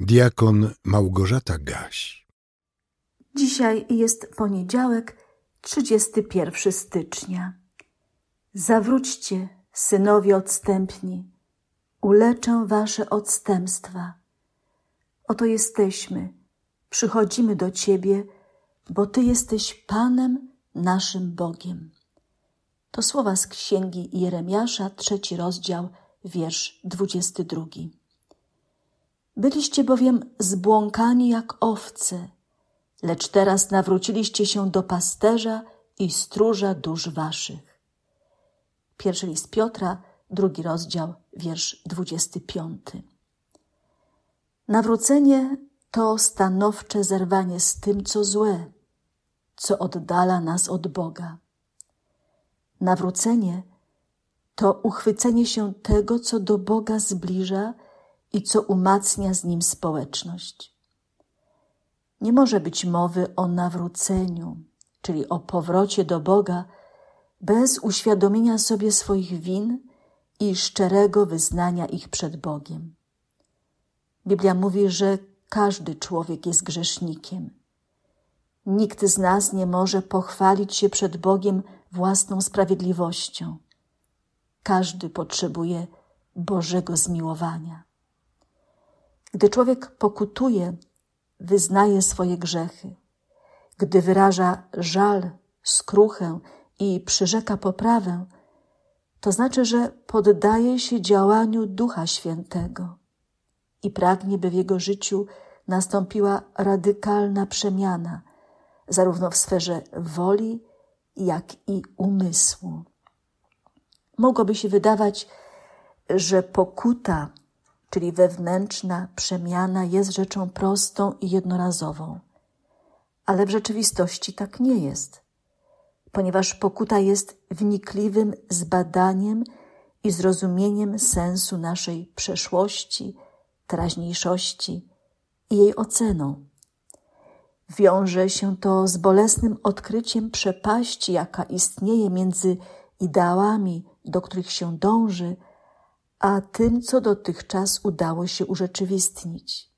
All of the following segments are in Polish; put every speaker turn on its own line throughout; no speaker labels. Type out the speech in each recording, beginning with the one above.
Diakon Małgorzata Gaś.
Dzisiaj jest poniedziałek, 31 stycznia. Zawróćcie, synowie odstępni, uleczę wasze odstępstwa. Oto jesteśmy, przychodzimy do Ciebie, bo Ty jesteś Panem naszym Bogiem. To słowa z księgi Jeremiasza, trzeci rozdział, wiersz dwudziesty drugi. Byliście bowiem zbłąkani jak owce, lecz teraz nawróciliście się do pasterza i stróża dusz waszych. Pierwszy list Piotra, drugi rozdział, wiersz dwudziesty piąty. Nawrócenie to stanowcze zerwanie z tym, co złe, co oddala nas od Boga. Nawrócenie to uchwycenie się tego, co do Boga zbliża i co umacnia z nim społeczność. Nie może być mowy o nawróceniu, czyli o powrocie do Boga, bez uświadomienia sobie swoich win i szczerego wyznania ich przed Bogiem. Biblia mówi, że każdy człowiek jest grzesznikiem. Nikt z nas nie może pochwalić się przed Bogiem własną sprawiedliwością. Każdy potrzebuje Bożego zmiłowania. Gdy człowiek pokutuje, wyznaje swoje grzechy, gdy wyraża żal, skruchę i przyrzeka poprawę, to znaczy, że poddaje się działaniu Ducha Świętego i pragnie, by w jego życiu nastąpiła radykalna przemiana, zarówno w sferze woli, jak i umysłu. Mogłoby się wydawać, że pokuta czyli wewnętrzna przemiana jest rzeczą prostą i jednorazową. Ale w rzeczywistości tak nie jest, ponieważ pokuta jest wnikliwym zbadaniem i zrozumieniem sensu naszej przeszłości, teraźniejszości i jej oceną. Wiąże się to z bolesnym odkryciem przepaści, jaka istnieje między ideałami, do których się dąży, a tym, co dotychczas udało się urzeczywistnić.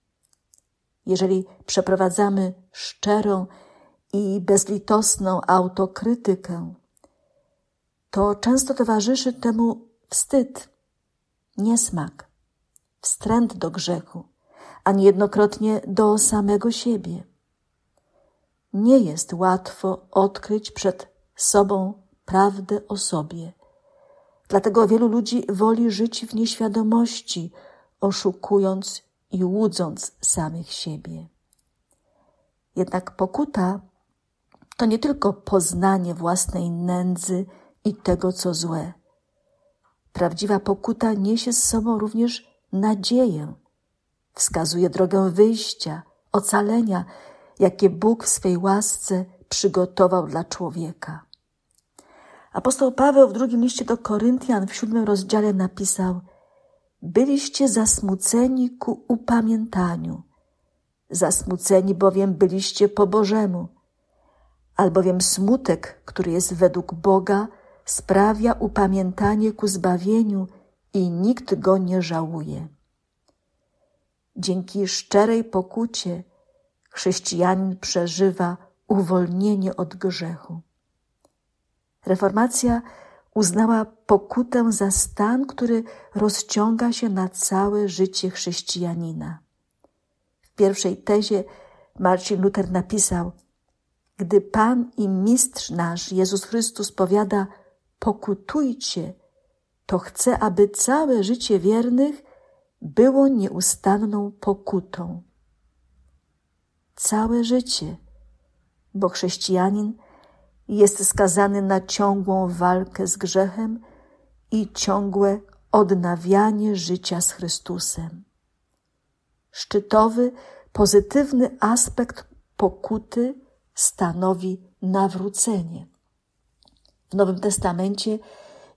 Jeżeli przeprowadzamy szczerą i bezlitosną autokrytykę, to często towarzyszy temu wstyd, niesmak, wstręt do grzechu, a niejednokrotnie do samego siebie. Nie jest łatwo odkryć przed sobą prawdę o sobie – Dlatego wielu ludzi woli żyć w nieświadomości, oszukując i łudząc samych siebie. Jednak pokuta to nie tylko poznanie własnej nędzy i tego, co złe. Prawdziwa pokuta niesie z sobą również nadzieję, wskazuje drogę wyjścia, ocalenia, jakie Bóg w swej łasce przygotował dla człowieka. Apostoł Paweł w drugim liście do Koryntian w siódmym rozdziale napisał: Byliście zasmuceni ku upamiętaniu, zasmuceni bowiem byliście po Bożemu, albowiem smutek, który jest według Boga, sprawia upamiętanie ku zbawieniu i nikt go nie żałuje. Dzięki szczerej pokucie chrześcijanin przeżywa uwolnienie od grzechu. Reformacja uznała pokutę za stan, który rozciąga się na całe życie chrześcijanina. W pierwszej tezie Marcin Luther napisał: Gdy Pan i Mistrz nasz Jezus Chrystus powiada: Pokutujcie, to chce, aby całe życie wiernych było nieustanną pokutą. Całe życie, bo chrześcijanin jest skazany na ciągłą walkę z grzechem i ciągłe odnawianie życia z Chrystusem. Szczytowy, pozytywny aspekt pokuty stanowi nawrócenie. W Nowym Testamencie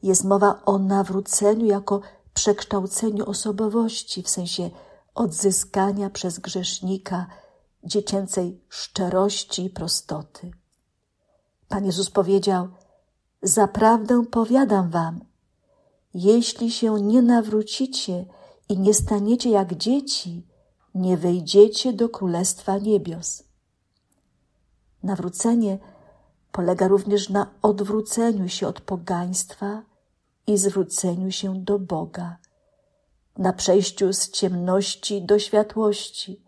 jest mowa o nawróceniu jako przekształceniu osobowości, w sensie odzyskania przez grzesznika dziecięcej szczerości i prostoty. Pan Jezus powiedział: Zaprawdę powiadam wam, jeśli się nie nawrócicie i nie staniecie jak dzieci, nie wejdziecie do Królestwa Niebios. Nawrócenie polega również na odwróceniu się od pogaństwa i zwróceniu się do Boga, na przejściu z ciemności do światłości,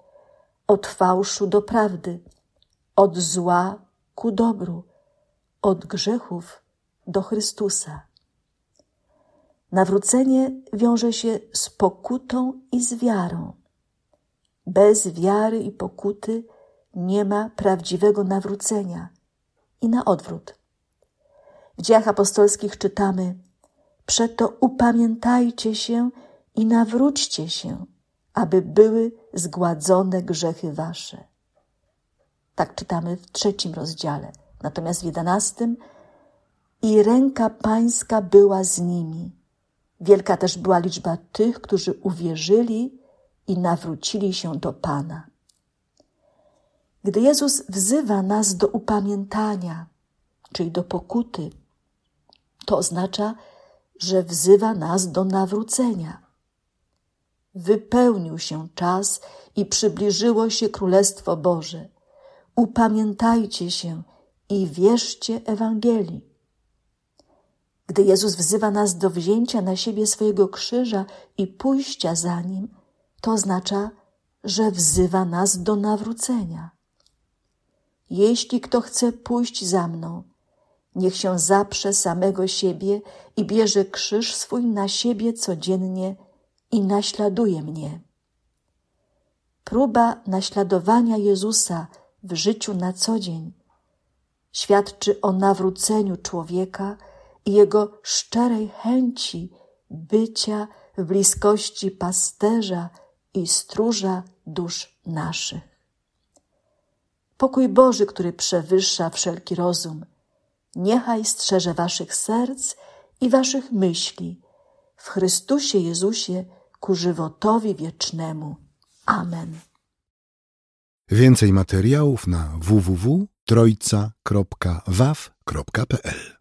od fałszu do prawdy, od zła ku dobru, od grzechów do Chrystusa. Nawrócenie wiąże się z pokutą i z wiarą. Bez wiary i pokuty nie ma prawdziwego nawrócenia i na odwrót. W dziejach apostolskich czytamy: Przeto upamiętajcie się i nawróćcie się, aby były zgładzone grzechy wasze. Tak czytamy w trzecim rozdziale. Natomiast w jedenastym i ręka pańska była z nimi. Wielka też była liczba tych, którzy uwierzyli i nawrócili się do Pana. Gdy Jezus wzywa nas do upamiętania, czyli do pokuty, to oznacza, że wzywa nas do nawrócenia. Wypełnił się czas i przybliżyło się Królestwo Boże. Upamiętajcie się i wierzcie Ewangelii. Gdy Jezus wzywa nas do wzięcia na siebie swojego krzyża i pójścia za nim, to oznacza, że wzywa nas do nawrócenia. Jeśli kto chce pójść za mną, niech się zaprze samego siebie i bierze krzyż swój na siebie codziennie i naśladuje mnie. Próba naśladowania Jezusa w życiu na co dzień świadczy o nawróceniu człowieka i jego szczerej chęci bycia w bliskości pasterza i stróża dusz naszych. Pokój Boży, który przewyższa wszelki rozum, niechaj strzeże waszych serc i waszych myśli w Chrystusie Jezusie ku żywotowi wiecznemu. Amen.
Więcej materiałów na www.trojca.waw.pl